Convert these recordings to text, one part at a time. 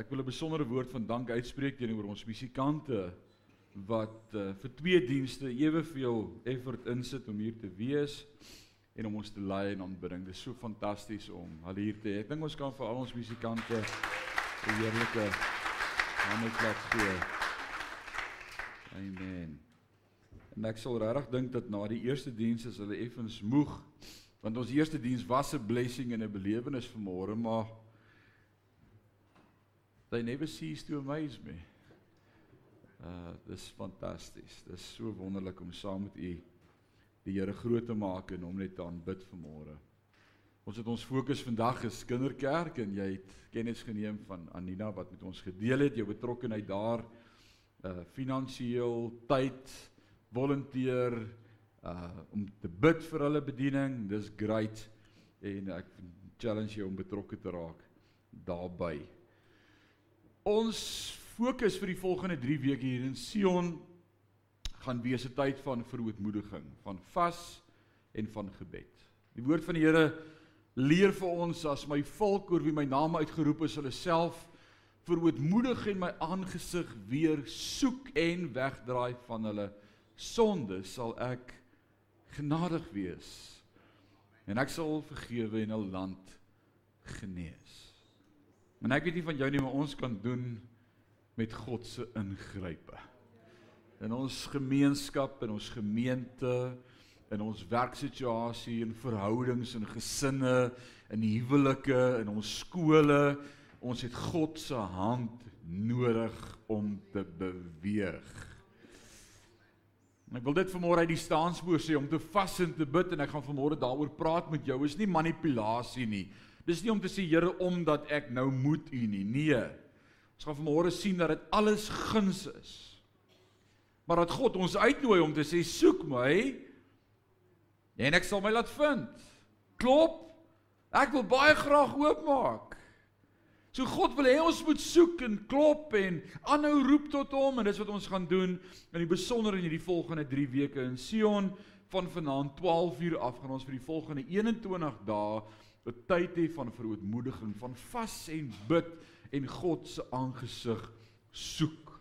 ek wil 'n besondere woord van dank uitspreek teenoor ons musikante wat uh, vir twee dienste eweveel effort insit om hier te wees en om ons te lei en aanbidding. Dit is so fantasties om hulle hier te hê. Ek dink ons kan vir al ons musikante 'n heerlike hande klap gee. Amen. En ek sal regtig dink dat na die eerste diens is hulle effens moeg want ons eerste diens was 'n blessing en 'n belewenis vir môre, maar they never cease to amaze me. Uh dis fantasties. Dis so wonderlik om saam met u die Here groot te maak en hom net te aanbid vanmôre. Ons het ons fokus vandag is kinderkerk en jy het kennis geneem van Anina wat met ons gedeel het jou betrokkeheid daar uh finansiëel, tyd, volunteer uh om te bid vir hulle bediening. Dis great en ek challenge jou om betrokke te raak daarbey. Ons fokus vir die volgende 3 weke hier in Sion gaan wees 'n tyd van verootmoediging, van vas en van gebed. Die woord van die Here leer vir ons as my volk oor wie my naam uitgeroep is, hulle self verootmoedig en my aangesig weer soek en wegdraai van hulle sonde, sal ek genadig wees. En ek sal vergewe en 'n land genees. Maar ek weet nie van jou nie, maar ons kan doen met God se ingrype. In ons gemeenskap, in ons gemeente, in ons werksituasie, in verhoudings en gesinne, in huwelike, in ons skole, ons het God se hand nodig om te beweeg. En ek wil dit vanmôre uit die staanspoor sê om te vas en te bid en ek gaan vanmôre daaroor praat met jou. Is nie manipulasie nie. Dis nie om te sê Here omdat ek nou moet u nie. Nee. Ons gaan vanmôre sien dat dit alles guns is. Maar dat God ons uitnooi om te sê soek my en ek sal my laat vind. Klop. Ek wil baie graag oopmaak. So God wil hê ons moet soek en klop en aanhou roep tot hom en dis wat ons gaan doen in die besonder in hierdie volgende 3 weke in Sion van vanaand 12 uur af gaan ons vir die volgende 21 dae 'n tyd hê van verootmoediging, van vas en bid en God se aangesig soek.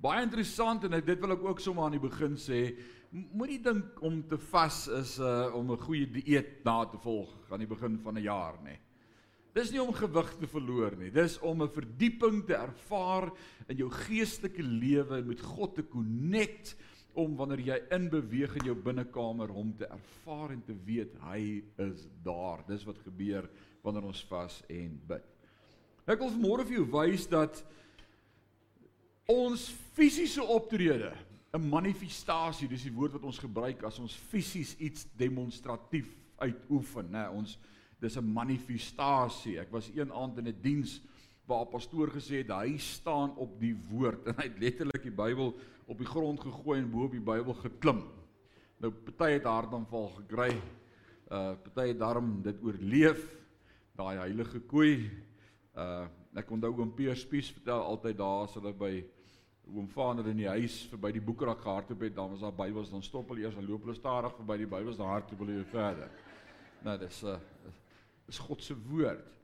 Baie interessant en dit wil ek ook sommer aan die begin sê, moenie dink om te vas is uh om 'n goeie dieet na te volg aan die begin van 'n jaar nie. Dis nie om gewig te verloor nie. Dis om 'n verdieping te ervaar in jou geestelike lewe en met God te connect om wanneer jy in beweeg in jou binnekamer hom te ervaar en te weet hy is daar. Dis wat gebeur wanneer ons vas en bid. Ek wil vanmôre vir jou wys dat ons fisiese optrede 'n manifestasie, dis die woord wat ons gebruik as ons fisies iets demonstratief uitoefen, né? Ons dis 'n manifestasie. Ek was een aand in 'n diens waar 'n pastoor gesê het hy staan op die woord en hy het letterlik die Bybel op die grond gegooi en bo op die Bybel geklim. Nou party het hartaanval gekry. Uh party het daarom dit oorleef daai heilige koei. Uh ek onthou oom Pier Spies vertel altyd daar as hulle by oom Vader in die huis verby die boekrak gehardloop het, dan was daar Bybels, dan stop hulle eers en loop hulle stadig verby die Bybels, dan hardloop hulle weer verder. Nou dis 'n uh, is God se woord.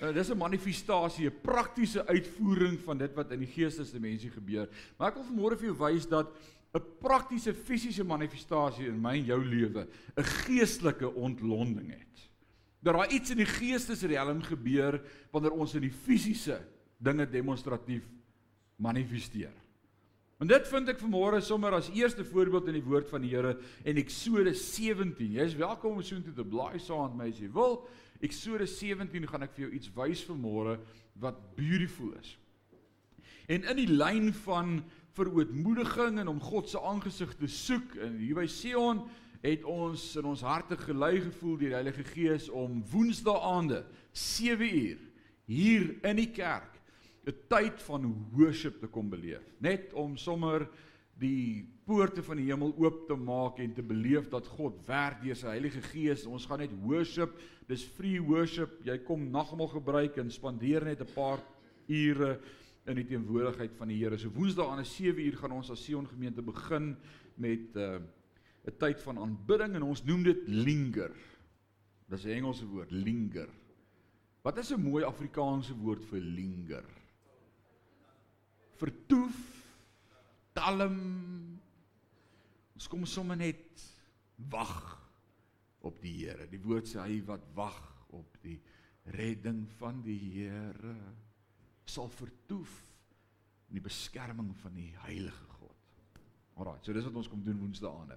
Uh, dis 'n manifestasie, 'n praktiese uitvoering van dit wat in die geestesdimensie gebeur. Maar ek wil vanmôre vir jou wys dat 'n praktiese fisiese manifestasie in my en jou lewe 'n geestelike ontlonding het. Dat daar iets in die geestesriem gebeur wanneer ons in die fisiese dinge demonstratief manifesteer. En dit vind ek vanmôre sommer as eerste voorbeeld in die woord van die Here in Eksodus 17. Jy is welkom om soontoe te blaai saam met my as jy wil. Eksodus 17 gaan ek vir jou iets wys vanmôre wat beautiful is. En in die lyn van verootmoediging en om God se aangesig te soek en hier by Sion het ons in ons harte gelei gevoel deur die Heilige Gees om Woensdae aande 7 uur hier in die kerk 'n tyd van worship te kom beleef. Net om sommer die poorte van die hemel oop te maak en te beleef dat God werk deur sy Heilige Gees. Ons gaan net worship. Dis free worship. Jy kom nagmaal gebruik en spandeer net 'n paar ure in die teenwoordigheid van die Here. So Woensdae aan 7 uur gaan ons as Sion gemeente begin met 'n uh, 'n tyd van aanbidding en ons noem dit linger. Dis 'n Engelse woord, linger. Wat is 'n mooi Afrikaanse woord vir linger? Vertoef, talm. Ons kom sommer net wag op die Here. Die woord sê hy wat wag op die redding van die Here sal vertoef in die beskerming van die heilige God. Alraai, so dis wat ons kom doen woensdae.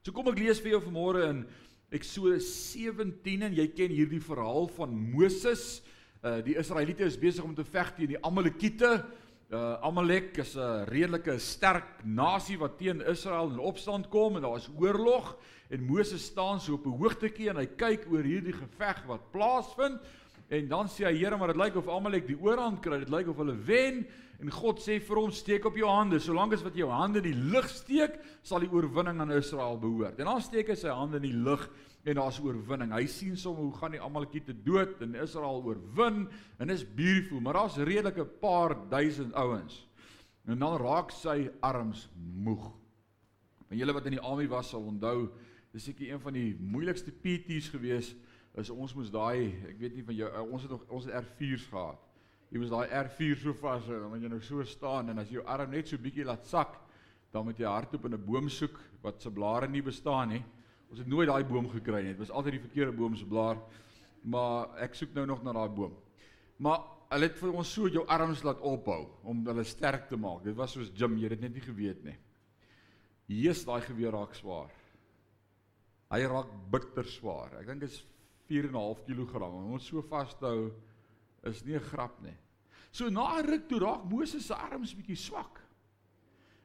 So kom ek lees vir jou vanmôre in Eksodus 17 en jy ken hierdie verhaal van Moses. Uh die Israeliete is besig om te veg teen die Amalekiete. Uh Amalek is 'n redelike sterk nasie wat teen Israel in opstand kom en daar is oorlog en Moses staan so op 'n hoogtekie en hy kyk oor hierdie geveg wat plaasvind en dan sê hy Here maar dit lyk of Amalek die oorhand kry. Dit lyk of hulle wen En God sê vir hom steek op jou hande. Solank as wat jou hande in die lug steek, sal die oorwinning aan Israel behoort. En dan steek hy sy hande in die lug en daar's oorwinning. Hy sien sommer hoe gaan die Amalekiete dood en Israel oorwin en is beautiful, maar daar's redelik 'n paar duisend ouens. En dan raak sy arms moeg. En julle wat in die army was sal onthou, dis seker een van die moeilikste PT's gewees is ons moes daai, ek weet nie van jou, ons het nog ons het R4's gehad jy moet daai R4 so vas hou, dan moet jy nou so staan en as jy jou arm net so bietjie laat sak, dan moet jy hardop in 'n boom soek wat se blare nie bestaan nie. Ons het nooit daai boom gekry nie. Dit was altyd die verkeerde boom se blaar. Maar ek soek nou nog na daai boom. Maar hulle het vir ons so jou arms laat ophou om hulle sterk te maak. Dit was soos gym, jy het dit net nie geweet nie. Jesus daai geweer raak swaar. Hy raak bitter swaar. Ek dink dit is 4.5 kg. Om hom so vas te hou is nie 'n grap nie. So na 'n ruk toe raak Moses se arms bietjie swak.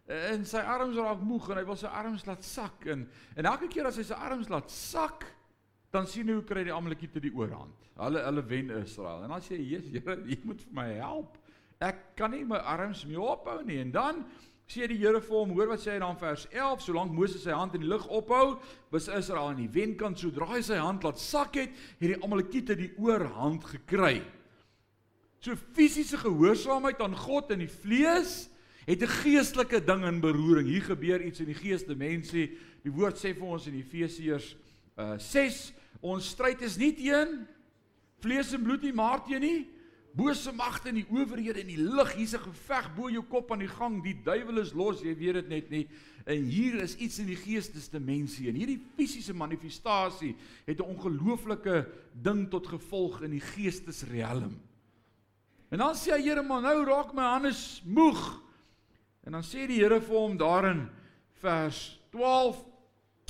En sy arms raak moeg en hy wil sy arms laat sak en en elke keer as hy sy arms laat sak, dan sien hy hoe kry die Amalekiete die oorhand. Hulle hulle wen Israel. En dan sê hy: "Jesus, Here, jy moet vir my help. Ek kan nie my arms meer ophou nie." En dan sê die Here vir hom, hoor wat sê hy dan vers 11, solank Moses sy hand in die lug ophou, was Israel aan die wenkant, sodra hy sy hand laat sak het, het die Amalekiete die oorhand gekry. So fisiese gehoorsaamheid aan God in die vlees het 'n geestelike ding in beroering. Hier gebeur iets in die gees te mense. Die woord sê vir ons in Efesiërs uh 6, ons stryd is nie teen vlees en bloed nie, maar teen nie bose magte in die owerhede in die lig. Hier's 'n geveg bo jou kop aan die gang. Die duiwel is los, jy weet dit net nie. En hier is iets in die geesteste mense en hierdie fisiese manifestasie het 'n ongelooflike ding tot gevolg in die geestesriem. En dan sê hy Here, maar nou raak my hande moeg. En dan sê die Here vir hom daarin vers 12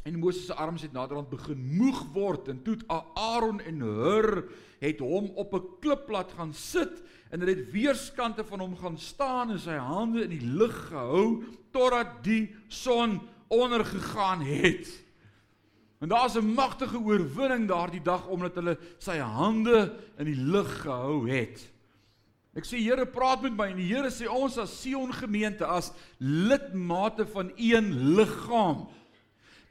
en Moses se arms het naderhand begin moeg word en toe Aaron en Hur het hom op 'n klip laat gaan sit en hulle het weerskante van hom gaan staan en sy hande in die lug gehou totdat die son ondergegaan het. En daar's 'n magtige oorwinning daardie dag omdat hulle sy hande in die lug gehou het. Ek sê Here praat met my en die Here sê ons as Sion gemeente as lidmate van een liggaam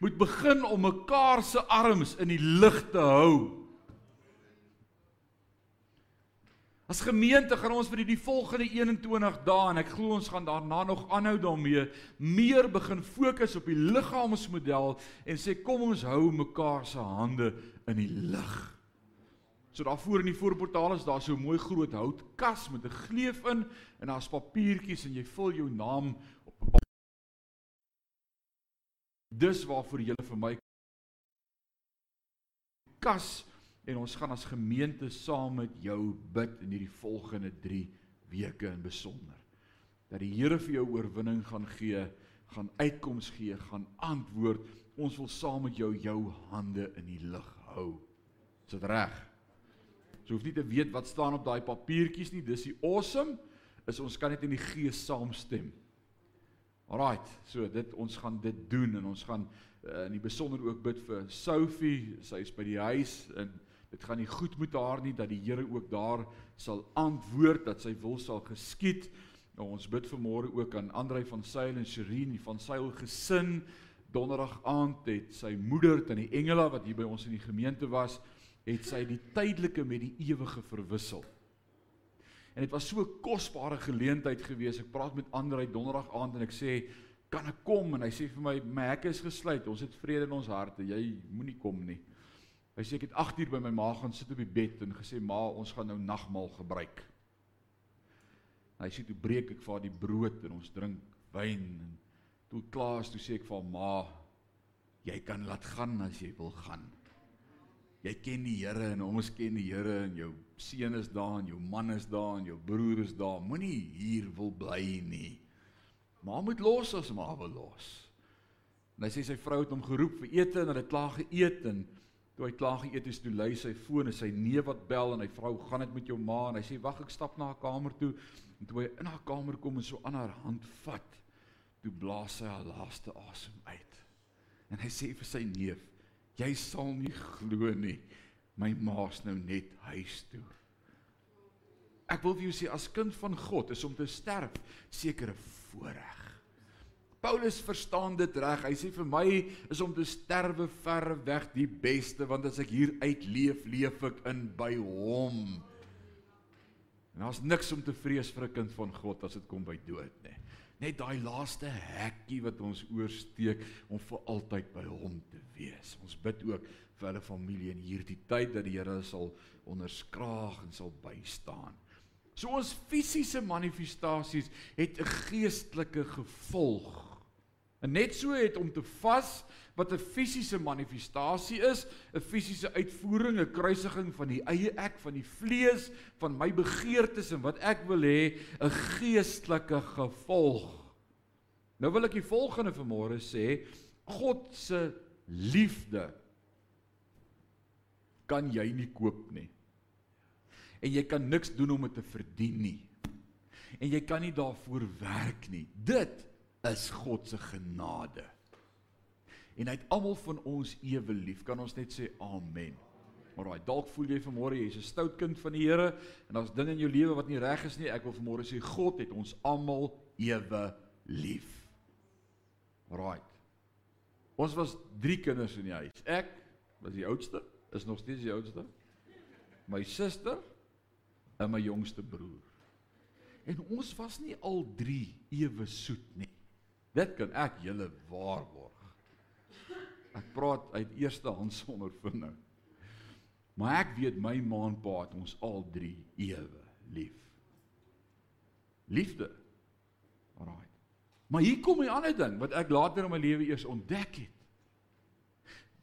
moet begin om mekaar se arms in die lig te hou. As gemeente gaan ons vir die, die volgende 21 dae en ek glo ons gaan daarna nog aanhou daarmee meer begin fokus op die liggaamsmodel en sê kom ons hou mekaar se hande in die lig. So daar voor in die voorportaal is daar so 'n mooi groot houtkas met 'n gleuf in en daar's papiertjies en jy vul jou naam op. Dis waarvoor jy vir my kas en ons gaan as gemeente saam met jou bid in hierdie volgende 3 weke in besonder. Dat die Here vir jou oorwinning gaan gee, gaan uitkoms gee, gaan antwoord. Ons wil saam met jou jou hande in die lug hou. Is dit reg? So hoef nie te weet wat staan op daai papiertjies nie. Dis die awesome is ons kan net in die gees saamstem. Alraight, so dit ons gaan dit doen en ons gaan uh, in die besonder ook bid vir Sophie. Sy is by die huis en dit gaan nie goed met haar nie dat die Here ook daar sal antwoord dat sy wil sal geskied. Nou ons bid vanmôre ook aan Andrei van Sail en Sherin van Sail gesin. Donderdag aand het sy moeder aan die engele wat hier by ons in die gemeente was het sy die tydelike met die ewige verwissel. En dit was so 'n kosbare geleentheid gewees. Ek praat met Andre donderdag aand en ek sê, "Kan ek kom?" En hy sê vir my, "My hekke is gesluit. Ons het vrede in ons harte. Jy moenie kom nie." Hy sê ek het 8 uur by my ma gaan sit op die bed en gesê ma, ons gaan nou nagmaal gebruik. Hy sê toe breek ek vir haar die brood en ons drink wyn en toe klaar is toe sê ek vir haar ma, jy kan laat gaan as jy wil gaan. Jy ken die Here en ons ken die Here en jou seun is daar en jou man is daar en jou broer is daar. Moenie hier wil bly nie. Ma moet los as ma wil los. En hy sê sy vrou het hom geroep vir ete en hulle het klaar geëet en toe hy klaar geëet het, toe lui sy foon en sy neef wat bel en hy vra hoe gaan dit met jou ma en hy sê wag ek stap na haar kamer toe en toe hy in haar kamer kom en so aan haar hand vat, toe blaas sy haar laaste asem uit. En hy sê vir sy neef, jy sal nie glo nie, my ma's nou net huis toe. Ek wil vir jou sê as kind van God is om te sterf sekere voorreg. Paulus verstaan dit reg. Hy sê vir my is om te sterwe ver weg die beste want as ek hier uitleef, leef ek in by hom. En daar's niks om te vrees vir 'n kind van God as dit kom by dood nie. Net daai laaste hekkie wat ons oorsteek om vir altyd by hom te wees. Ons bid ook vir hulle familie in hierdie tyd dat die Here sal onderskraag en sal bystaan. So ons fisiese manifestasies het 'n geestelike gevolg. En net so het om te vas wat 'n fisiese manifestasie is, 'n fisiese uitvoering, 'n kruisiging van die eie ek, van die vlees, van my begeertes en wat ek wil hê, 'n geestelike gevolg. Nou wil ek die volgende vanmôre sê, God se liefde kan jy nie koop nie. En jy kan niks doen om dit te verdien nie. En jy kan nie daarvoor werk nie. Dit is God se genade. En hy het almal van ons ewe lief. Kan ons net sê amen. Alraai, dalk voel jy vanmôre jy's 'n stout kind van die Here en daar's dinge in jou lewe wat nie reg is nie. Ek wil vanmôre sê God het ons almal ewe lief. Alraai. Ons was 3 kinders in die huis. Ek was die oudste, is nog steeds die oudste. My suster en my jongste broer. En ons was nie al 3 ewe soet nie. Dit kan ek julle waarborg. Ek praat uit eerste hand sonder ondervinding. Maar ek weet my ma en pa het ons al drie ewe lief. Liefde. Alraai. Maar hier kom 'n ander ding wat ek later in my lewe eers ontdek het.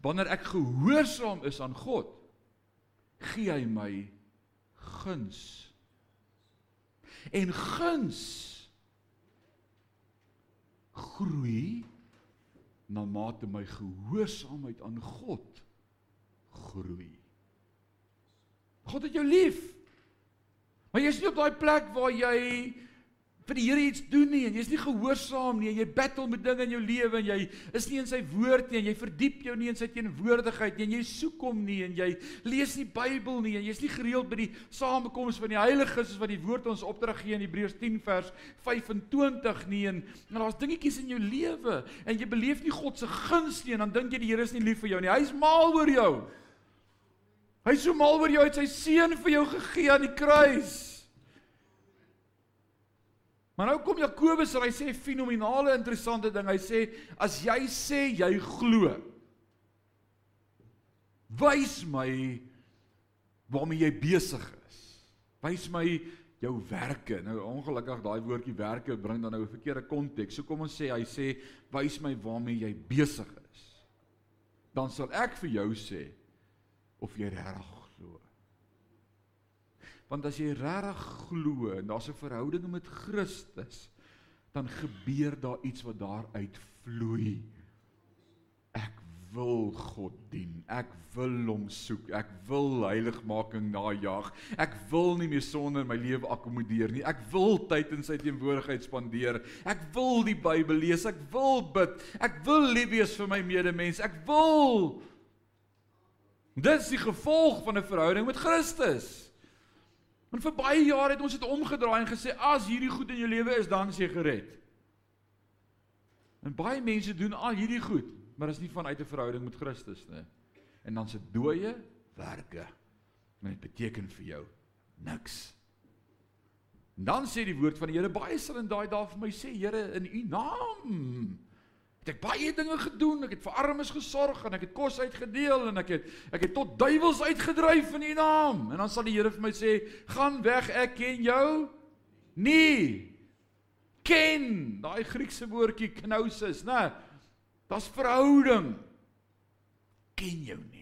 Wanneer ek gehoorsaam is aan God, gee hy my guns. En guns groei na mate my gehoorsaamheid aan God groei. God het jou lief. Maar jy is nie op daai plek waar jy vir die Here iets doen nie en jy's nie gehoorsaam nie en jy battle met dinge in jou lewe en jy is nie in sy woord nie en jy verdiep jou nie in sy teenwoordigheid nie en jy soek hom nie en jy lees nie Bybel nie en jy's nie gereeld by die samekoms van die heiliges soos wat die woord ons opdrag gee in Hebreërs 10 vers 25 nie en, en daar's dingetjies in jou lewe en jy beleef nie God se guns nie en dan dink jy die Here is nie lief vir jou nie. Hy's mal oor jou. Hy's so mal oor jou het sy seun vir jou gegee aan die kruis Maar nou kom Jakobus en hy sê fenominale interessante ding. Hy sê as jy sê jy glo, wys my waarmee jy besig is. Wys my jou werke. Nou ongelukkig daai woordjie werke bring dan nou 'n verkeerde konteks. So kom ons sê hy sê wys my waarmee jy besig is. Dan sal ek vir jou sê of jy regtig Want as jy regtig glo en daar's 'n verhouding met Christus, dan gebeur daar iets wat daaruit vloei. Ek wil God dien. Ek wil hom soek. Ek wil heiligmaking najag. Ek wil nie meer sonder my lewe akkommodeer nie. Ek wil tyd in sy teenwoordigheid spandeer. Ek wil die Bybel lees. Ek wil bid. Ek wil lief wees vir my medemens. Ek wil Dit is die gevolg van 'n verhouding met Christus. En vir baie jare het ons dit omgedraai en gesê as hierdie goed in jou lewe is, dan is jy gered. En baie mense doen al hierdie goed, maar is nie vanuit 'n verhouding met Christus nie. En dan se dooie werke. Maar dit beteken vir jou niks. En dan sê die woord van die Here baie sal in daai dae vir my sê, Here, in U naam Het ek baie dinge gedoen. Ek het vir armes gesorg en ek het kos uitgedeel en ek het ek het tot duiwels uitgedryf in U naam. En dan sal die Here vir my sê, "Gaan weg, ek ken jou nie." Ken, daai Griekse woordjie knousis, né? Daar's verhouding. Ken jou nie.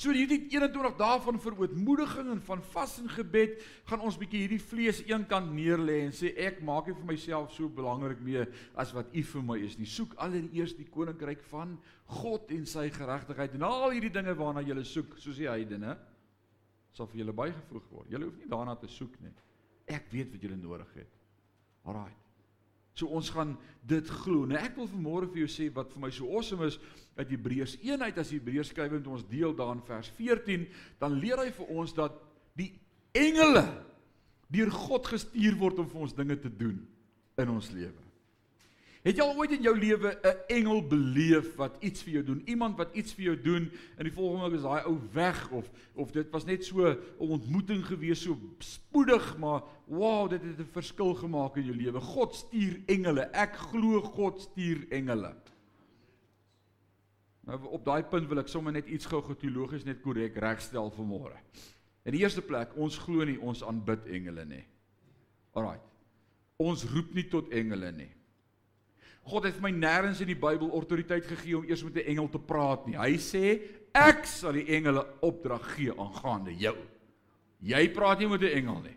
So hierdie 21 dae van verootmoediging en van vas en gebed gaan ons bietjie hierdie vlees eenkant neerlê en sê ek maak nie vir myself so belangrik mee as wat U vir my is nie. Soek allereerst die koninkryk van God en sy geregtigheid en al hierdie dinge waarna jy soek, soos die heidene, sal vir julle bygevoeg word. Julle hoef nie daarna te soek nie. Ek weet wat julle nodig het. Alraai. So ons gaan dit glo. Nou ek wil vanmôre vir jou sê wat vir my so awesome is uit Hebreërs 1 uit as Hebreërs skrywer met ons deel daar in vers 14, dan leer hy vir ons dat die engele deur God gestuur word om vir ons dinge te doen in ons lewe. Het jy al ooit in jou lewe 'n engel beleef wat iets vir jou doen? Iemand wat iets vir jou doen en die volgende oomblik is daai ou weg of of dit was net so 'n ontmoeting gewees so spoedig, maar wow, dit het 'n verskil gemaak in jou lewe. God stuur engele. Ek glo God stuur engele. Nou op daai punt wil ek sommer net iets gou teologies net korrek regstel vir môre. In die eerste plek, ons glo nie ons aanbid engele nie. Alraai. Ons roep nie tot engele nie. God het my nêrens in die Bybel autoriteit gegee om eers met 'n engel te praat nie. Hy sê ek sal die engele opdrag gee aangaande jou. Jy praat nie met 'n engel nie.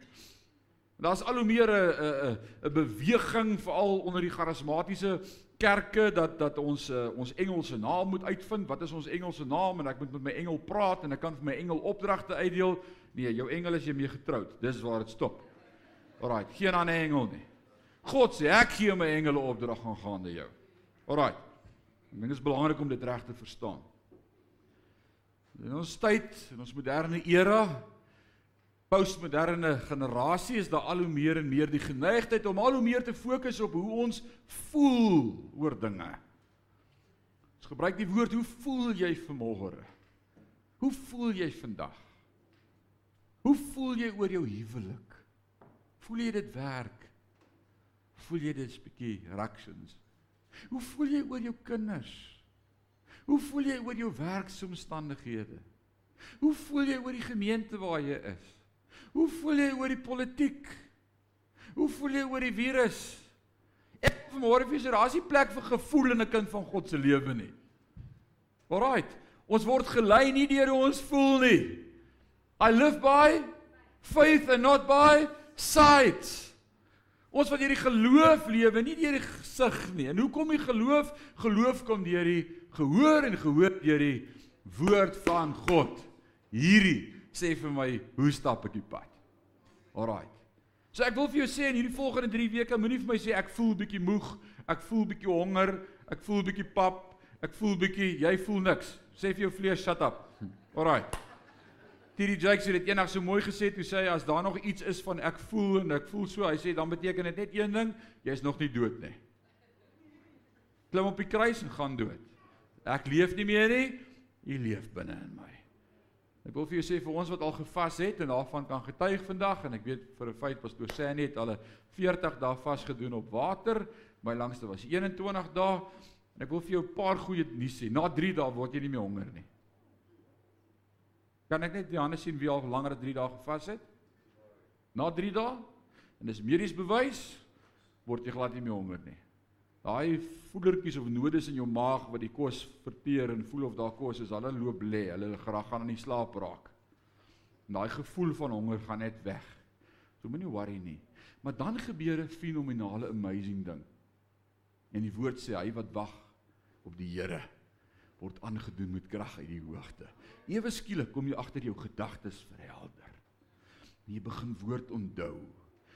Daar's al hoe meer 'n 'n 'n beweging veral onder die charismatiese kerke dat dat ons uh, ons Engelse naam moet uitvind. Wat is ons Engelse naam en ek moet met my engel praat en ek kan vir my engel opdragte uitdeel. Nee, jou engel is jy mee getroud. Dis waar dit stop. Alraai, geen ander engel nie. God sê ek gee my engele opdrag aangaande jou. Alraai. Ek dink dit is belangrik om dit reg te verstaan. In ons tyd, in ons moderne era, postmoderne generasie is daar al hoe meer en meer die geneigtheid om al hoe meer te fokus op hoe ons voel oor dinge. Ons gebruik die woord hoe voel jy vanmôre? Hoe voel jy vandag? Hoe voel jy oor jou huwelik? Voel jy dit werk? Voel jy dit 'n bietjie reactions? Hoe voel jy oor jou kinders? Hoe voel jy oor jou werksomstandighede? Hoe voel jy oor die gemeente waar jy is? Hoe voel jy oor die politiek? Hoe voel jy oor die virus? Ek vanmôre vir daar is nie plek vir gevoel in 'n kind van God se lewe nie. Alraight, ons word gelei nie deur hoe ons voel nie. I live by faith and not by sight. Ons wat deur die geloof lewe, nie deur die gesig nie. En hoekom die geloof? Geloof kom deur die gehoor en gehoor deur die woord van God. Hierdie sê vir my, hoe stap ek die pad? Alraai. So ek wil vir jou sê in hierdie volgende 3 weke, moenie vir my sê ek voel bietjie moeg, ek voel bietjie honger, ek voel bietjie pap, ek voel bietjie, jy voel niks. Sê vir jou vlees, shut up. Alraai. Tiri Jakes het dit eendag so mooi gesê toe sê hy as daar nog iets is van ek voel en ek voel so, hy sê dan beteken dit net een ding, jy's nog nie dood nie. Klim op die kruis en gaan dood. Ek leef nie meer nie, u leef binne in my. Ek wil vir jou sê vir ons wat al gevas het en daarvan kan getuig vandag en ek weet vir 'n feit pastoor sê net al 'n 40 dae vas gedoen op water, my langste was 21 dae en ek wil vir jou 'n paar goeie nuus sê. Na 3 dae word jy nie meer honger nie. Kan ek net hande sien wie al langer as 3 dae gevas het? Na 3 dae en dis medies bewys word jy glad nie meer honger nie. Daai voedertjies of nodes in jou maag wat die kos verteer en voel of daar kos is, hulle loop lê, hulle graag gaan in die slaap raak. En daai gevoel van honger gaan net weg. So moenie worry nie. Maar dan gebeur 'n fenominale amazing ding. En die woord sê hy wat wag op die Here word aangedoen met krag uit die hoogte. Ewe skielik kom jy agter jou gedagtes verhelder. En jy begin woord onthou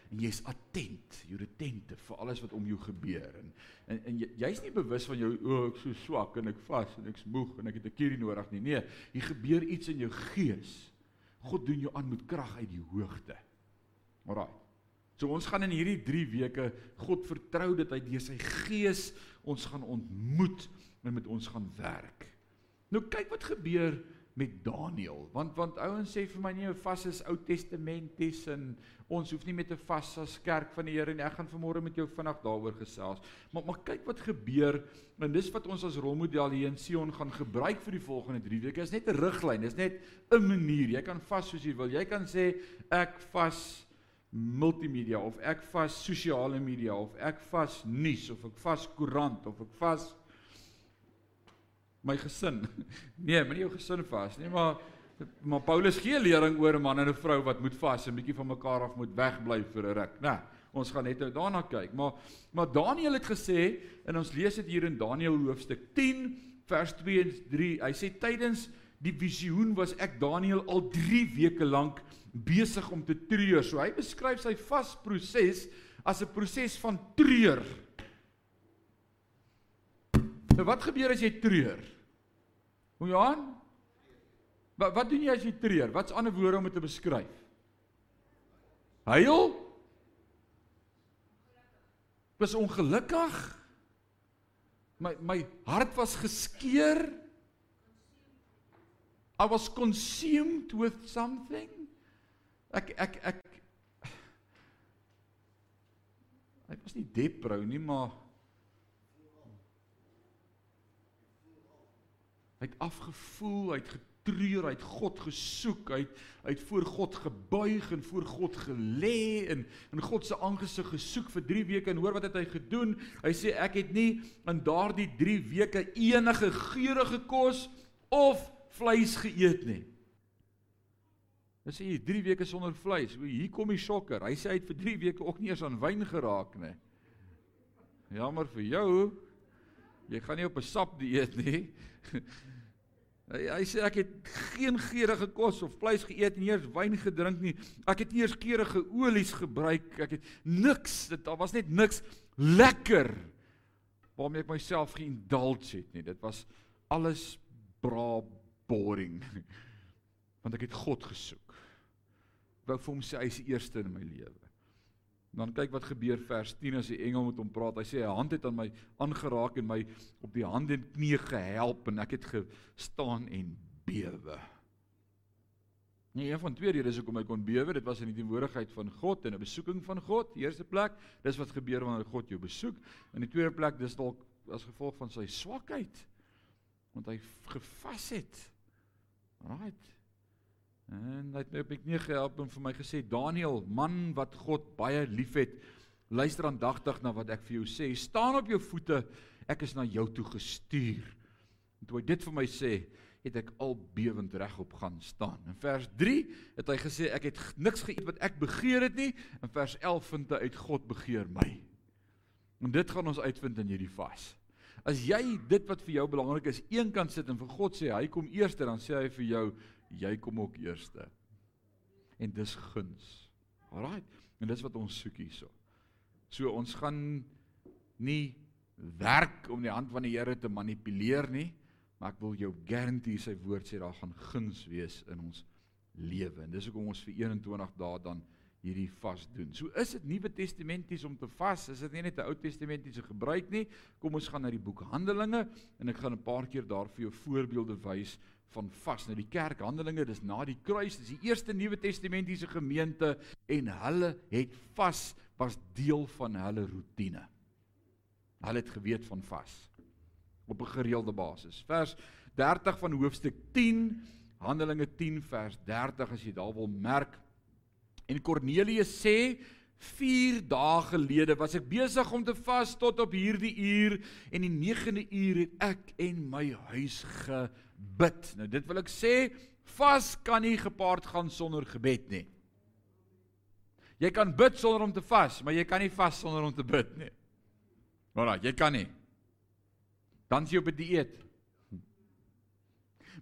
en jy's attent, jy's attente vir alles wat om jou gebeur en en, en jy, jy's nie bewus van jou o, oh, ek so swak en ek vas en ek's moeg en ek het 'n kierie nodig nie. Nee, hier gebeur iets in jou gees. God doen jou aan met krag uit die hoogte. Alraai. So ons gaan in hierdie 3 weke God vertrou dat hy deur sy gees ons gaan ontmoet en met ons gaan werk. Nou kyk wat gebeur met Daniël. Want want ouens sê vir my nie 'n vas is Ou Testamenties en ons hoef nie met 'n vas as kerk van die Here en ek gaan vanmôre met jou vinnig daaroor gesels. Maar maar kyk wat gebeur en dis wat ons as rolmodel hier in Sion gaan gebruik vir die volgende 3 weke. Is net 'n riglyn, is net 'n manier. Jy kan vas soos jy wil. Jy kan sê ek vas multimedia of ek vas sosiale media of ek vas nuus of ek vas koerant of ek vas my gesin. Nee, moenie jou gesin vas nie, maar maar Paulus gee lering oor 'n man en 'n vrou wat moet vas en bietjie van mekaar af moet wegbly vir 'n ruk, né? Ons gaan net nou daarna kyk. Maar maar Daniël het gesê en ons lees dit hier in Daniël hoofstuk 10 vers 2 en 3. Hy sê tydens die visioen was ek Daniël al 3 weke lank besig om te treur. So hy beskryf sy vasproses as 'n proses van treur. Nou wat gebeur as jy treur? Hoe Johan? Wat wat doen jy as jy treur? Wat's ander woorde om dit te beskryf? Huil? Was ongelukkig? My my hart was geskeur. I was consumed with something. Ek ek ek Hy was nie deprou nie, maar Hy het afgevoel, hy het getreur, hy het God gesoek, hy het hy het voor God gebuig en voor God gelê en in God se aangesig gesoek vir 3 weke en hoor wat het hy gedoen? Hy sê ek het nie in daardie 3 weke enige geurende kos of vleis geëet nie. Hy sê 3 weke sonder vleis. O, hier kom die shocker. Hy sê hy het vir 3 weke ook nie eens aan wyn geraak nie. Jammer vir jou. Jy gaan nie op 'n sap dieet nie. Hy, hy sê ek het geen geurende kos of vleis geëet en nie eens wyn gedrink nie. Ek het nie eens geurende olies gebruik. Ek het niks, dit daar was net niks lekker waarmee ek myself geïndulge het nie. Dit was alles bra boring. Want ek het God gesoek. Ek wou vir hom sê hy is die eerste in my lewe. Dan kyk wat gebeur vers 10 as die engel met hom praat. Hy sê 'n hand het aan my aangeraak en my op die hande en knie gehelp en ek het gestaan en bewe. Nee, een van twee redes hoekom ek kon bewe, dit was in die teenwoordigheid van God en 'n besoeking van God. Die eerste plek, dis wat gebeur wanneer God jou besoek. In die tweede plek, dis dalk as gevolg van sy swakheid want hy gevas het. Right. En hy het my op my knie gehelp en vir my gesê Daniel, man wat God baie liefhet, luister aandagtig na wat ek vir jou sê. Staan op jou voete, ek is na jou toe gestuur. En toe hy dit vir my sê, het ek al bewend regop gaan staan. In vers 3 het hy gesê ek het niks geëet wat ek begeer het nie. In vers 11 vind hy uit God begeer my. En dit gaan ons uitvind in hierdie vas. As jy dit wat vir jou belangrik is, een kant sit en vir God sê hy kom eers, dan sê hy vir jou jy kom ook eerste. En dis guns. Alraai. En dis wat ons soek hierso. So ons gaan nie werk om die hand van die Here te manipuleer nie, maar ek wil jou garandeer sy woord sê daar gaan guns wees in ons lewe. En dis hoekom ons vir 21 dae dan hierdie vas doen. So is dit Nuwe Testamenties om te vas, is dit nie net 'n Ou Testamentiese gebruik nie. Kom ons gaan na die boek Handelinge en ek gaan 'n paar keer daar vir jou voorbeelde wys van vas. Nou die kerk Handelinge, dis na die kruis, dis die eerste Nuwe Testamentiese gemeente en hulle het vas was deel van hulle rotine. Hulle het geweet van vas op 'n gereelde basis. Vers 30 van hoofstuk 10, Handelinge 10 vers 30 as jy daar wil merk. En Kornelius sê 4 dae gelede was ek besig om te vas tot op hierdie uur en die 9de uur het ek en my huis ge bid. Nou dit wil ek sê, vas kan nie gepaard gaan sonder gebed nie. Jy kan bid sonder om te vas, maar jy kan nie vas sonder om te bid nie. Maar jy kan nie. Dan jy op 'n die dieet.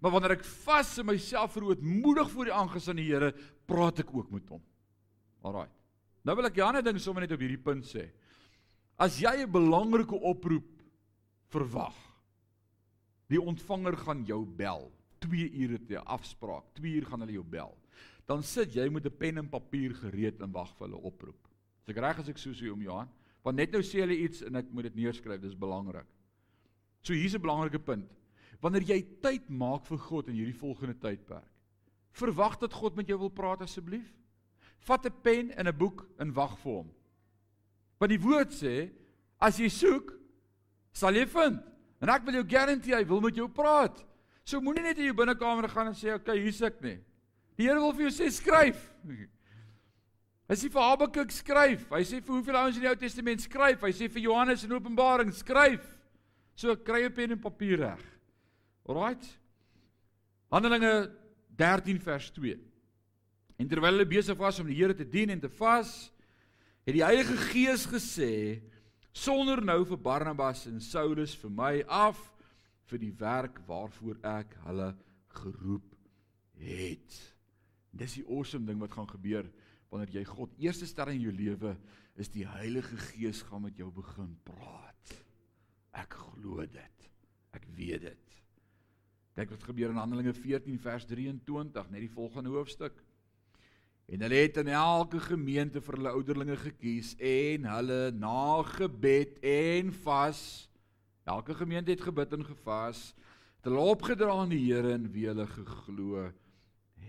Maar wanneer ek vas en myself verootmoedig voor die aangesien die Here, praat ek ook met hom. Alraai. Nou wil ek ander ding sommer net op hierdie punt sê. As jy 'n belangrike oproep verwag, Die ontvanger gaan jou bel. 2 ure te afspraak. 2 uur gaan hulle jou bel. Dan sit jy met 'n pen en papier gereed en wag vir hulle oproep. As ek reg as ek so sê om Johan, want net nou sê hulle iets en ek moet dit neerskryf, dis belangrik. So hier's 'n belangrike punt. wanneer jy tyd maak vir God in hierdie volgende tydperk. Verwag dat God met jou wil praat asseblief. Vat 'n pen en 'n boek en wag vir hom. Want die woord sê, as jy soek, sal jy vind. En ek wil jou garandeer hy wil met jou praat. So moenie net in jou binnekamer gaan en sê, "Oké, okay, hier sit ek nie." Die Here wil vir jou sê skryf. Hy sê vir Habakuk skryf. Hy sê vir hoeveel ouens in die Ou Testament skryf. Hy sê vir Johannes in Openbaring skryf. So kry jy pen en papier reg. Alraight. Handelinge 13 vers 2. En terwyl hulle besig was om die Here te dien en te vas, het die Heilige Gees gesê: "Sonder nou vir Barnabas en Saulus vir my af vir die werk waarvoor ek hulle geroep het." Dis die awesome ding wat gaan gebeur wanneer jy God eerste stel in jou lewe, is die Heilige Gees gaan met jou begin praat. Ek glo dit. Ek weet dit. Kyk wat gebeur in Handelinge 14 vers 23, net die volgende hoofstuk. En hulle het in elke gemeente vir hulle ouderlinge gekies en hulle na gebed en vas elke gemeente het gebid en gevas het hulle opgedra aan die Here en wie hulle geglo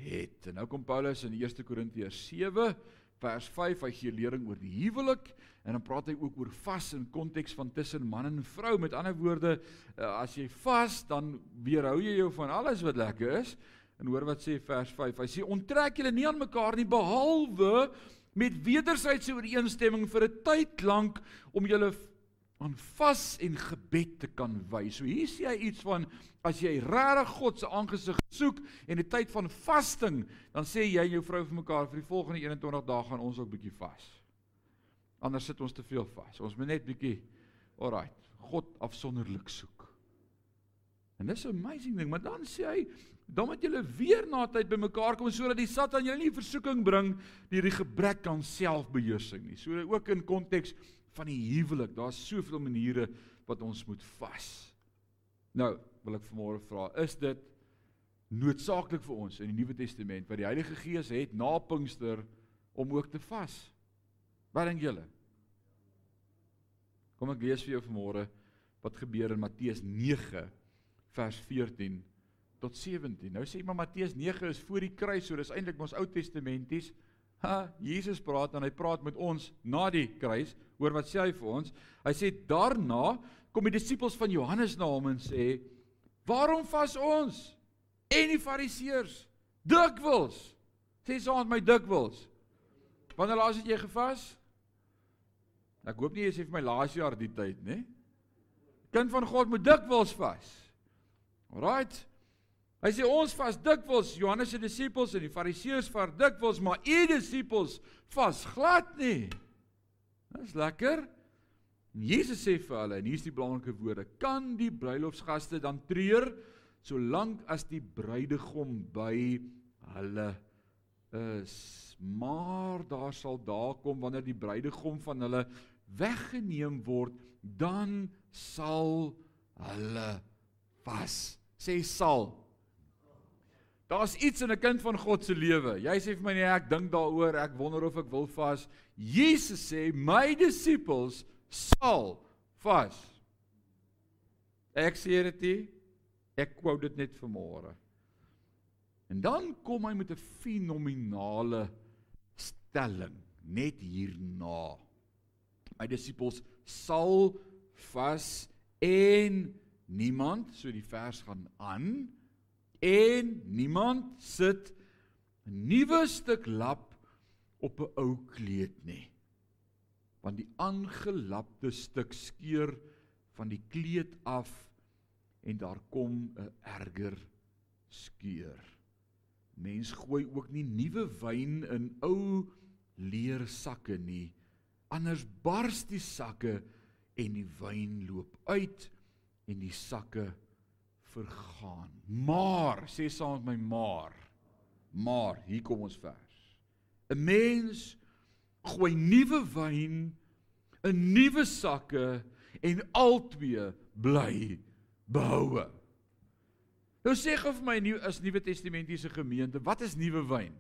het. En nou kom Paulus in 1 Korintiërs 7 vers 5 hy gee lering oor die huwelik en dan praat hy ook oor vas in konteks van tussen man en vrou. Met ander woorde, eh, as jy vas, dan weerhou jy jou van alles wat lekker is. En hoor wat sê vers 5. Hy sê onttrek julle nie aan mekaar nie behalwe met wederwysige ooreenstemming vir 'n tyd lank om julle aan vas en gebed te kan wy. So hier sien jy iets van as jy regtig God se aangesig soek en 'n tyd van vasting, dan sê jy en jou vrou vir mekaar vir die volgende 21 dae gaan ons ook bietjie vas. Anders sit ons te veel vas. Ons moet net bietjie alright, God afsonderlik soek. En dis 'n amazing ding, maar dan sê hy dan moet julle weer na tyd bymekaar kom sodat die Satan julle nie versoeking bring deur die gebrek aan selfbeheersing nie. So ook in konteks van die huwelik. Daar's soveel maniere wat ons moet vas. Nou, wil ek vanmôre vra, is dit noodsaaklik vir ons in die Nuwe Testament wat die Heilige Gees het na Pinkster om ook te vas? Wat dink julle? Kom ek lees vir jou vanmôre wat gebeur in Matteus 9 vers 14 tot 17. Nou sê maar Matteus 9 is voor die kruis, so dis eintlik ons Ou Testamenties. Ha, Jesus praat en hy praat met ons na die kruis. Hoor wat sê hy vir ons? Hy sê daarna kom die disippels van Johannes na hom en sê: "Waarom vas ons en die Fariseërs dikwels?" Sê saam met my dikwels. Wanneer laas het jy gevas? Ek hoop nie jy sê vir my laas jaar die tyd, nê? Kind van God moet dikwels vas. Alraight. Hy sê ons vas dikwels, Johannes se disippels en die Fariseërs vas dikwels, maar u disippels vas glad nie. Dis lekker. En Jesus sê vir hulle en hier's die belangrike woorde: Kan die bruilofsgaste dan treur solank as die bruidegom by hulle is? Maar daar sal daar kom wanneer die bruidegom van hulle weggeneem word, dan sal hulle vas. Sê sal Daar's iets in 'n kind van God se lewe. Jy sê vir my nee, ek dink daaroor, ek wonder of ek wil vas. Jesus sê my disippels sal vas. Ek sê dit nie. Ek quote dit net vanmôre. En dan kom hy met 'n fenominale stelling net hierna. My disippels sal vas en niemand, so die vers gaan aan en niemand sit 'n nuwe stuk lap op 'n ou kleed nie. Want die aangelapte stuk skeur van die kleed af en daar kom 'n erger skeur. Mens gooi ook nie nuwe wyn in ou leer sakke nie anders bars die sakke en die wyn loop uit en die sakke vergaan. Maar sê saam met my maar. Maar hier kom ons vers. 'n Mens gooi nuwe wyn in nuwe sakke en albei bly behoue. Nou sê gou vir my nuwe is Nuwe Testamentiese gemeente, wat is nuwe wyn?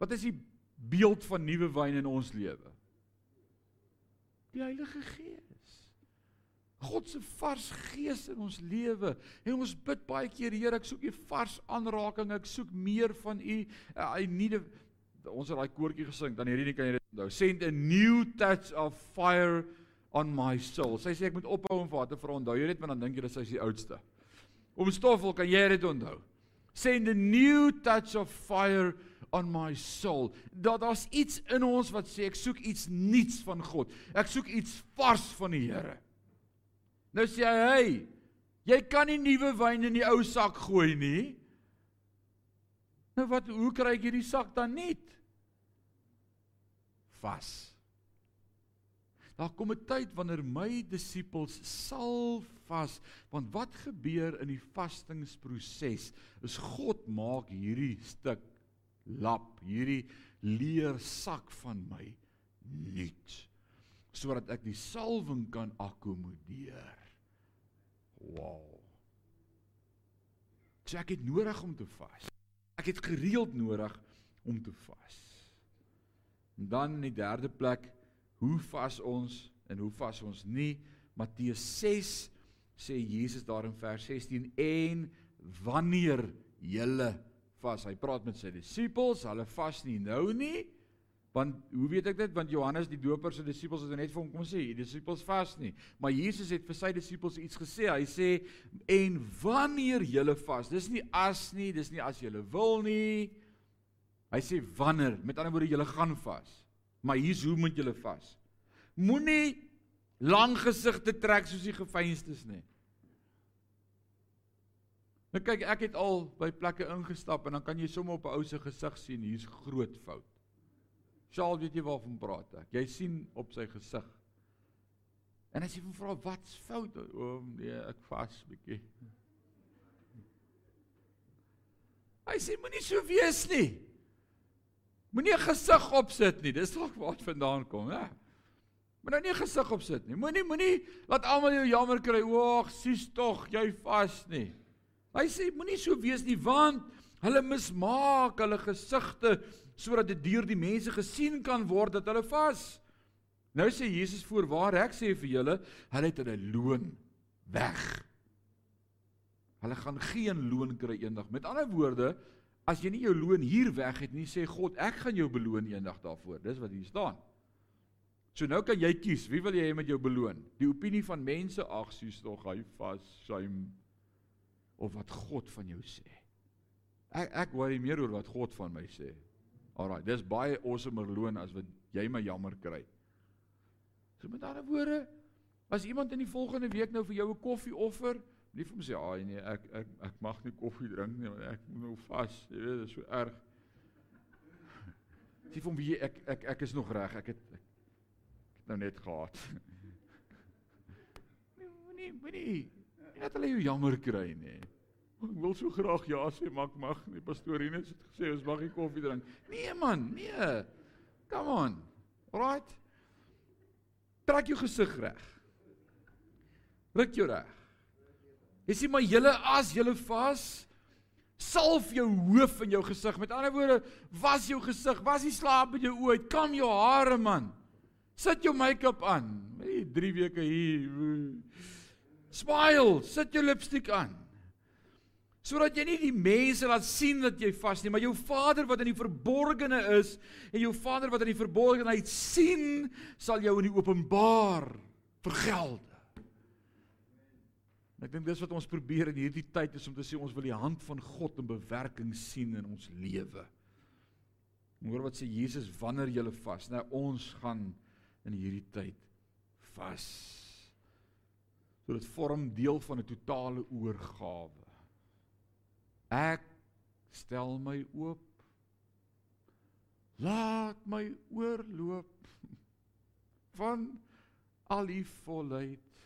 Wat is die beeld van nuwe wyn in ons lewe? Die Heilige Gees. God se vars gees in ons lewe. En ons bid baie keer, Here, ek soek 'n vars aanraking, ek soek meer van U. I need a, ons het daai koortjie gesing, dan hierdie kan jy dit onthou. Send a new touch of fire on my soul. Sy sê ek moet ophou om vir te vra onthou jy net want dan dink jy dat sy is die oudste. Om stoffel kan jy dit onthou. Send a new touch of fire on my soul. Dat daar's iets in ons wat sê ek soek iets nuuts van God. Ek soek iets vars van die Here. Nou sê hy, hey, jy kan nie nuwe wyn in die ou sak gooi nie. Nou wat hoe kry ek hierdie sak dan nuut? Vas. Daar kom 'n tyd wanneer my disippels sal vas, want wat gebeur in die vastingsproses is God maak hierdie stuk lap, hierdie leer sak van my nuut sodat ek die salwing kan akkommodeer. Wow. So ek het nodig om te vas. Ek het gereeld nodig om te vas. En dan in die derde plek, hoe vas ons en hoe vas ons nie? Matteus 6 sê Jesus daar in vers 16 en wanneer julle vas. Hy praat met sy disippels, hulle vas nie nou nie, Want hoe weet ek dit? Want Johannes die Doper se disippels het net vir hom kom sê, die disippels vas nie. Maar Jesus het vir sy disippels iets gesê. Hy sê en wanneer julle vas, dis nie as nie, dis nie as julle wil nie. Hy sê wanneer, met ander woorde julle gaan vas. Maar hier's hoe moet julle vas. Moenie lang gesigte trek soos die gefeinstes nie. Nou kyk, ek het al by plekke ingestap en dan kan jy sommer op 'n ou se gesig sien hier's groot fout. Sjaal, weet jy waarvan praat ek? Jy sien op sy gesig. En as jy hom vra wat's fout? O nee, ek vas bietjie. Hy sê moenie so wees nie. Moenie 'n gesig opsit nie. Dis dalk waar dit vandaan kom, hè? Moenie nou nie 'n gesig opsit nie. Moenie moenie laat almal jou jammer kry. Ag, sies tog, jy vas nie. Hy sê moenie so wees nie want hulle mismaak hulle gesigte sodat dit deur die mense gesien kan word dat hulle vas. Nou sê Jesus voorwaar ek sê vir julle, hulle het hulle loon weg. Hulle gaan geen loon kry eendag. Met ander woorde, as jy nie jou loon hier weg het nie, sê God, ek gaan jou beloon eendag daarvoor. Dis wat hier staan. So nou kan jy kies, wie wil jy hê met jou beloon? Die opinie van mense, ag, sies tog hy vas, shame of wat God van jou sê. Ek ek worry meer oor wat God van my sê. Alraai, dis baie awesomer loon as wat jy my jammer kry. So met ander woorde, as iemand in die volgende week nou vir jou 'n koffie offer, nie vir hom sê, "Ag nee, ek ek ek mag nie koffie drink nie, want ek moet nou vas." Jy weet, dit is so erg. Sê vir hom, "Wie ek ek ek is nog reg. Ek het ek, ek het nou net gehad." Nee, moenie moenie net hulle jou jammer kry nie. Ek wil so graag ja sê, maar ek mag nie. Pastorine het gesê ons mag nie koffie drink. Nee man, nee. Come on. Alright. Trek jou gesig reg. Ruk jou reg. Jy sien maar julle as julle vas salf jou hoof en jou gesig. Met ander woorde, was jou gesig, was die slaap in jou oë, kam jou hare man. Sit jou make-up aan. Hey, 3 weke hier. Smile, sit jou lipstik aan sodat jy nie die mense laat sien dat jy vas nie, maar jou Vader wat in die verborgene is en jou Vader wat in die verborgenheid sien, sal jou in die openbaar vergeld. Ek dink dis wat ons probeer in hierdie tyd is om te sê ons wil die hand van God in bewerking sien in ons lewe. Hoor wat sê Jesus wanneer jy vas? Nou ons gaan in hierdie tyd vas. So dit vorm deel van 'n totale oorgawe. Ek stel my oop. Laat my oorloop van al die volheid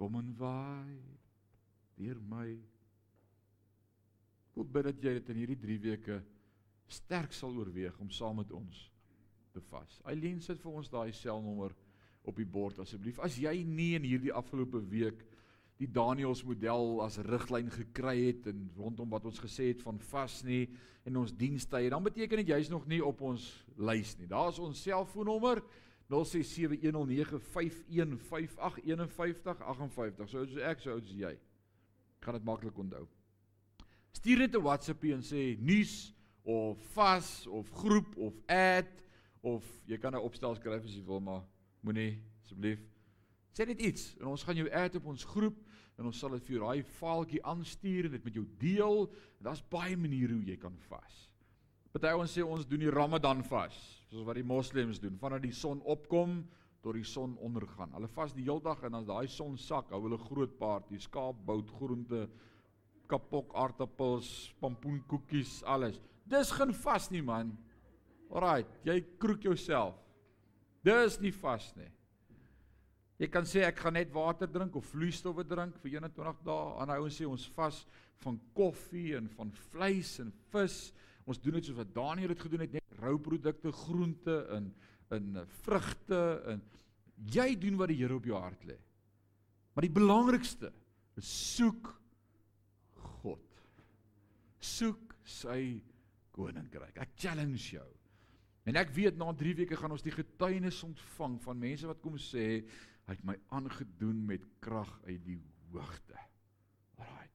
kom en waai deur my. Ek bid dat jy dit in hierdie 3 weke sterk sal oorweeg om saam met ons te vas. Eileen sit vir ons daai selnommer op die bord asseblief. As jy nie in hierdie afgelope week die Daniels model as riglyn gekry het en rondom wat ons gesê het van vas nie en ons dienstye, dan beteken dit jy's nog nie op ons lys nie. Daar's ons selfoonnommer. 0671095158 58. So so ek so oud as jy. Ek gaan dit maklik onthou. Stuur net 'n WhatsApp en sê nuus of vas of groep of ad of jy kan 'n opstel skryf as jy wil maar moenie asseblief sê net iets en ons gaan jou ad op ons groep en ons sal dit vir jou daai faaltjie aanstuur en dit met jou deel daar's baie maniere hoe jy kan vas. Party ouens sê ons doen die Ramadan vas, soos wat die moslems doen, vanaf die son opkom tot die son ondergaan. Hulle vas die hele dag en as daai son sak, hou hulle groot party, skaapbout, groente, kapok aartappels, pompoenkoekies, alles. Dis geen vas nie man. Alraai, jy kroek jouself. Dis nie vas nie. Jy kan sê ek gaan net water drink of vloeistowwe drink vir 21 dae. Ander ouens sê ons vas van koffie en van vleis en vis. Ons doen dit soos wat Daniel dit gedoen het, net rou produkte, groente en in vrugte en jy doen wat die Here op jou hart lê. Maar die belangrikste is soek God. Soek sy koninkryk. Ek challenge jou. En ek weet na 3 weke gaan ons die getuienis ontvang van mense wat kom sê hy het my aangedoen met krag uit die hoogte. Alraai.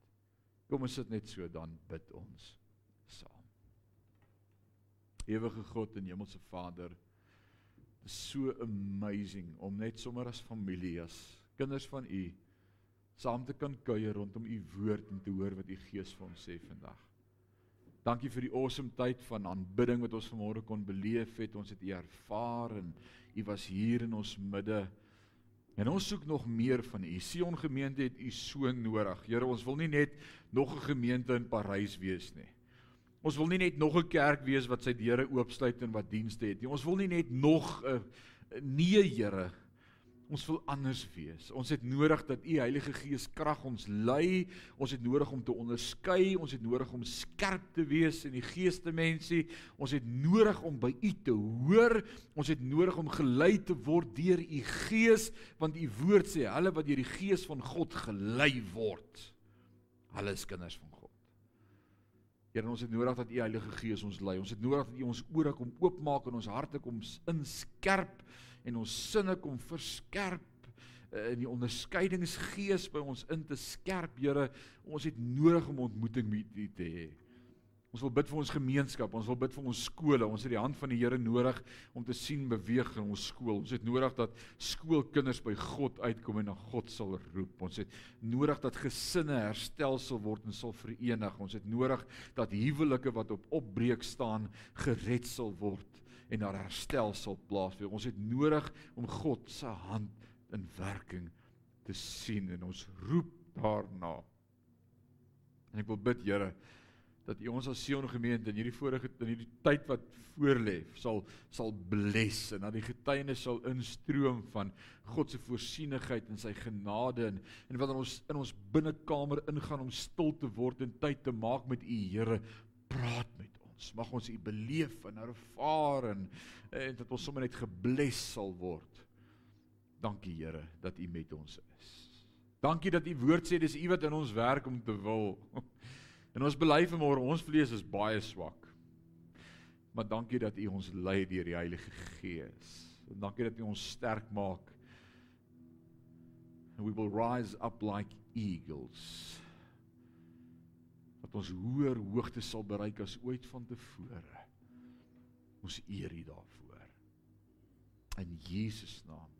Kom ons sit net so dan bid ons saam. Ewige God en Hemelse Vader, dit is so amazing om net sommer as familie as kinders van U saam te kan kuier rondom U woord en te hoor wat U Gees vir ons sê vandag. Dankie vir die awesome tyd van aanbidding wat ons vanmôre kon beleef het. Ons het U ervaar en U was hier in ons midde. En ons soek nog meer van U. Sion gemeente het U so nodig. Here, ons wil nie net nog 'n gemeente in Parys wees nie. Ons wil nie net nog 'n kerk wees wat sy deure oopsluit en wat dienste het nie. Ons wil nie net nog 'n nee, Here, Ons wil anders wees. Ons het nodig dat U Heilige Gees krag ons lei. Ons het nodig om te onderskei, ons het nodig om skerp te wees in die geestemensie. Ons het nodig om by U te hoor. Ons het nodig om gelei te word deur U Gees, want U woord sê, hulle wat deur die Gees van God gelei word, hulle is kinders van God. Here, ons het nodig dat U Heilige Gees ons lei. Ons het nodig dat U ons ore kom oopmaak en ons harte kom inskerp en ons sinne kom verskerp eh, in die onderskeidingsgees by ons in te skerp, Here. Ons het nodig om ontmoeting met U te hê. Ons wil bid vir ons gemeenskap, ons wil bid vir ons skole. Ons het die hand van die Here nodig om te sien beweeg in ons skool. Ons het nodig dat skoolkinders by God uitkom en na God sal roep. Ons het nodig dat gesinne herstel sal word en sal verenig. Ons het nodig dat huwelike wat op opbreek staan gered sal word en daar herstel sal plaasvind. Ons het nodig om God se hand in werking te sien en ons roep daarna. En ek wil bid Here dat U ons as Sion gemeente in hierdie vorige in hierdie tyd wat voorlê sal sal bless en dat die getuienis sal instroom van God se voorsienigheid en sy genade en en wanneer ons in ons binnekamer ingaan om stil te word en tyd te maak met U Here praat met ons. Mag ons U beleef en ervaar en, en dat ons sommer net gebless sal word. Dankie Here dat U met ons is. Dankie dat U woord sê dis U wat in ons werk om te wil. En ons bely vanmôre ons vlees is baie swak. Maar dankie dat U ons lei deur die Heilige Gees. En dankie dat U ons sterk maak. And we will rise up like eagles dat ons hoër hoogtes sal bereik as ooit vantevore. Ons eer U daarvoor. In Jesus naam.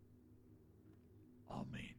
Amen.